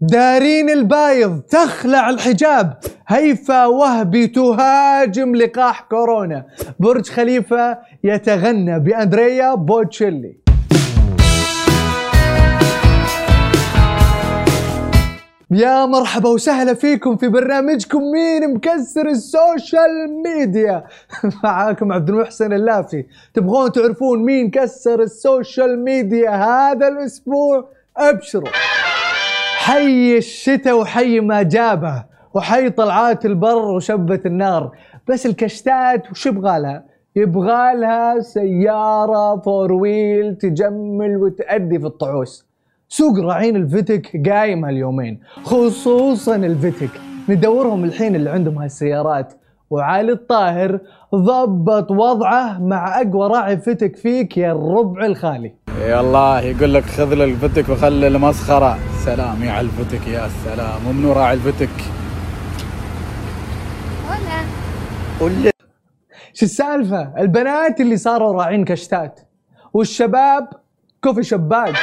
دارين البايض تخلع الحجاب. هيفا وهبي تهاجم لقاح كورونا. برج خليفة يتغنى بأندريا بوتشيلي. يا مرحبا وسهلا فيكم في برنامجكم مين مكسر السوشيال ميديا. معاكم عبد المحسن اللافي. تبغون تعرفون مين كسر السوشيال ميديا هذا الأسبوع؟ أبشروا. حي الشتاء وحي ما جابه وحي طلعات البر وشبة النار. بس الكشتات وش يبغالها يبغالها سيارة فور ويل تجمل وتأدي في الطعوس. سوق راعين الفيتك قايم هاليومين خصوصا الفيتك. ندورهم الحين اللي عندهم هالسيارات. وعلي الطاهر ضبط وضعه مع أقوى راعي فتك فيك يا الربع الخالي. الله يقول لك خذ الفتك وخلي المسخرة. سلام يا على الفتك يا سلام ومنو راعي الفتك ولا قول شو السالفة؟ البنات اللي صاروا راعين كشتات. والشباب كوفي شباك.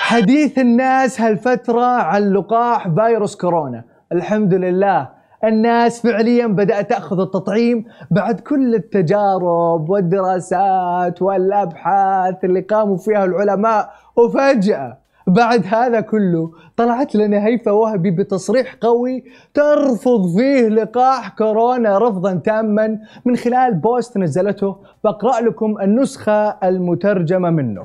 حديث الناس هالفترة عن لقاح فيروس كورونا. الحمد لله. الناس فعليا بدأت تأخذ التطعيم بعد كل التجارب والدراسات والأبحاث اللي قاموا فيها العلماء. وفجأة بعد هذا كله طلعت لنا هيفا وهبي بتصريح قوي ترفض فيه لقاح كورونا رفضا تاما. من خلال بوست نزلته بقرأ لكم النسخة المترجمة منه.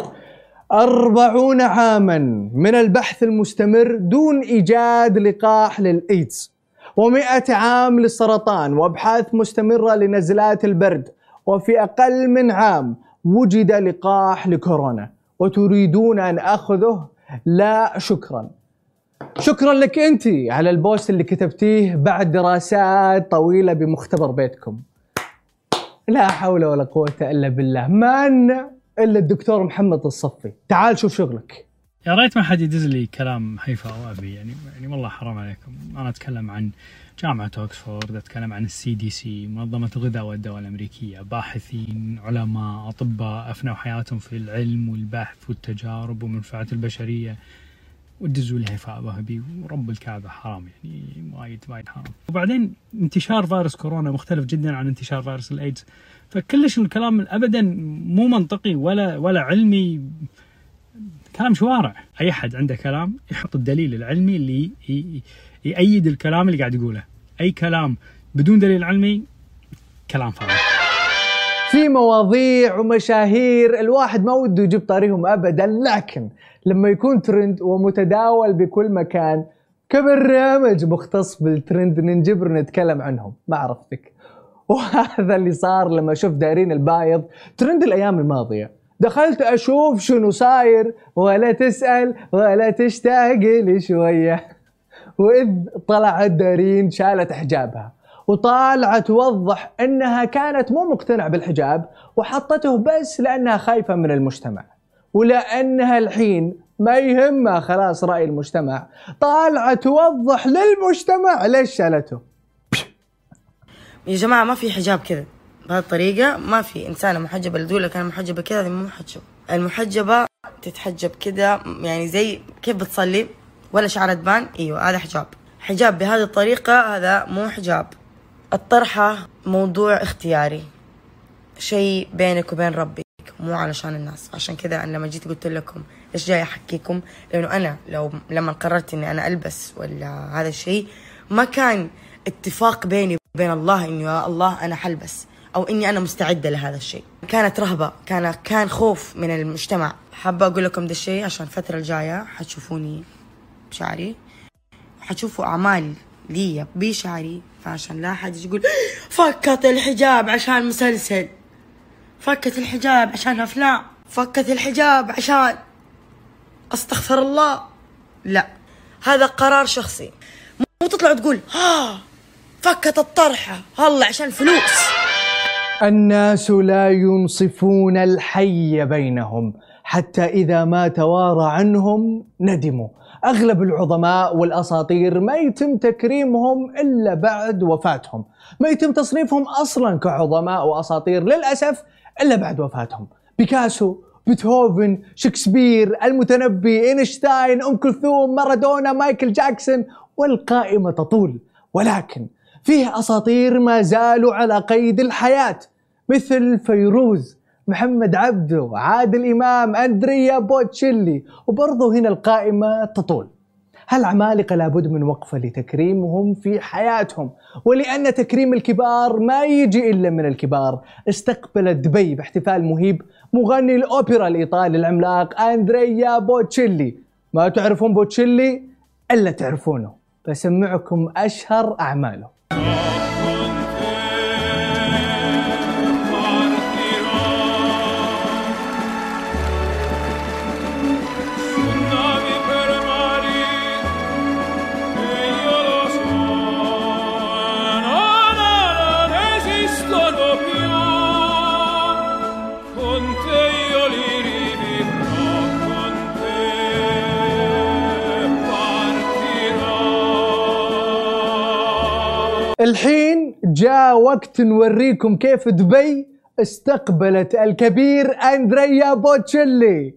أربعون عاما من البحث المستمر دون إيجاد لقاح للإيدز. ومئة عام للسرطان وأبحاث مستمرة لنزلات البرد. وفي أقل من عام وجد لقاح لكورونا. وتريدون أن أخذه لا شكرا. شكرا لك أنت على ال post اللي كتبتيه بعد دراسات طويلة بمختبر بيتكم. لا حول ولا قوة إلا بالله. ما أن إلا الدكتور محمد الصفي. تعال شوف شغلك. يا ريت ما حد يدز لي كلام هيفا وهبي يعني يعني والله حرام عليكم. أنا أتكلم عن جامعة اوكسفورد أتكلم عن ال CDC منظمة الغذاء والدواء الأمريكية باحثين علماء أطباء أفنوا حياتهم في العلم والبحث والتجارب ومنفعة البشرية. ودزوا هيفاء وهبي ورب الكعبة حرام يعني وايد وايد حرام. وبعدين انتشار فيروس كورونا مختلف جدا عن انتشار فيروس الإيدز. فكلش الكلام ابدا مو منطقي ولا ولا علمي. كلام شوارع. أي أحد عنده كلام يحط الدليل العلمي اللي يأيد الكلام اللي قاعد يقوله. أي كلام بدون دليل علمي كلام فاضي. في مواضيع ومشاهير الواحد ما وده يجيب طاريهم ابدا لكن لما يكون ترند ومتداول بكل مكان كبرنامج مختص بالترند ننجبر نتكلم عنهم. ما عرفتك وهذا اللي صار لما شفت دايرين البايض. ترند الأيام الماضية. دخلت أشوف شنو صاير ولا تسأل ولا تشتاق لي شوية. وإذ طلعت دارين شالت حجابها وطالعة توضح إنها كانت مو مقتنعة بالحجاب وحطته بس لأنها خايفة من المجتمع. ولأنها الحين ما يهمها خلاص رأي المجتمع طالعة توضح للمجتمع ليش شالته. يا جماعة ما في حجاب كذا. بهذه الطريقة ما في. اللي تقول لك أنا محجبة كذا مو محجبة المحجبة تتحجب كذا يعني زي كيف بتصلي؟ ولا شعرها تبان أيوة هذا حجاب. حجاب بهذه الطريقة هذا مو حجاب. الطرحة موضوع اختياري. شيء بينك وبين ربك مو علشان الناس. عشان كذا أنا لما جيت قلت لكم إيش جاي أحكيكم لأنه أنا لو لما قررت إني أنا ألبس ولا هذا الشيء ما كان اتفاق بيني وبين الله إنه يا الله أنا حلبس أو إني أنا مستعدة لهذا الشيء. كانت رهبة كان كان خوف من المجتمع. حابة أقول لكم ده الشيء عشان الفترة الجاية حتشوفوني. بشعري. حتشوفوا أعمال لي بشعري. فعشان لا أحد يقول فكت الحجاب عشان مسلسل. فكت الحجاب عشان أفلام. فكت الحجاب عشان أستغفر الله. لا هذا قرار شخصي. مو تطلع تقول ها فكت الطرحة هلا عشان فلوس. الناس لا ينصفون الحي بينهم. حتى إذا ما توارى عنهم ندموا. أغلب العظماء والأساطير ما يتم تكريمهم إلا بعد وفاتهم. ما يتم تصنيفهم أصلا كعظماء وأساطير للأسف إلا بعد وفاتهم. بيكاسو بيتهوفن شكسبير المتنبي إينشتاين أم كلثوم مارادونا مايكل جاكسون والقائمة تطول. ولكن فيه أساطير ما زالوا على قيد الحياة مثل فيروز محمد عبده عادل إمام أندريا بوتشيلي وبرضه هنا القائمة تطول. هالعمالقة لابد من وقفة لتكريمهم في حياتهم؟ ولأن تكريم الكبار ما يجي إلا من الكبار. استقبلت دبي باحتفال مهيب مغني الأوبرا الإيطالي العملاق أندريا بوتشيلي. ما تعرفون بوتشيلي؟ إلا تعرفونه. بسمعكم أشهر أعماله. الحين جاء وقت نوريكم كيف دبي استقبلت الكبير أندريا بوتشيلي.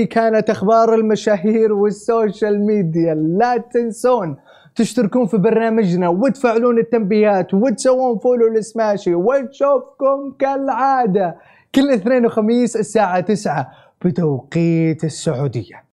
وهذه كانت أخبار المشاهير والسوشيال ميديا. لا تنسون تشتركون في برنامجنا وتفعلون التنبيهات وتسوون follow لسماشي ونشوفكم كالعادة كل اثنين وخميس الساعة 9 بتوقيت السعودية.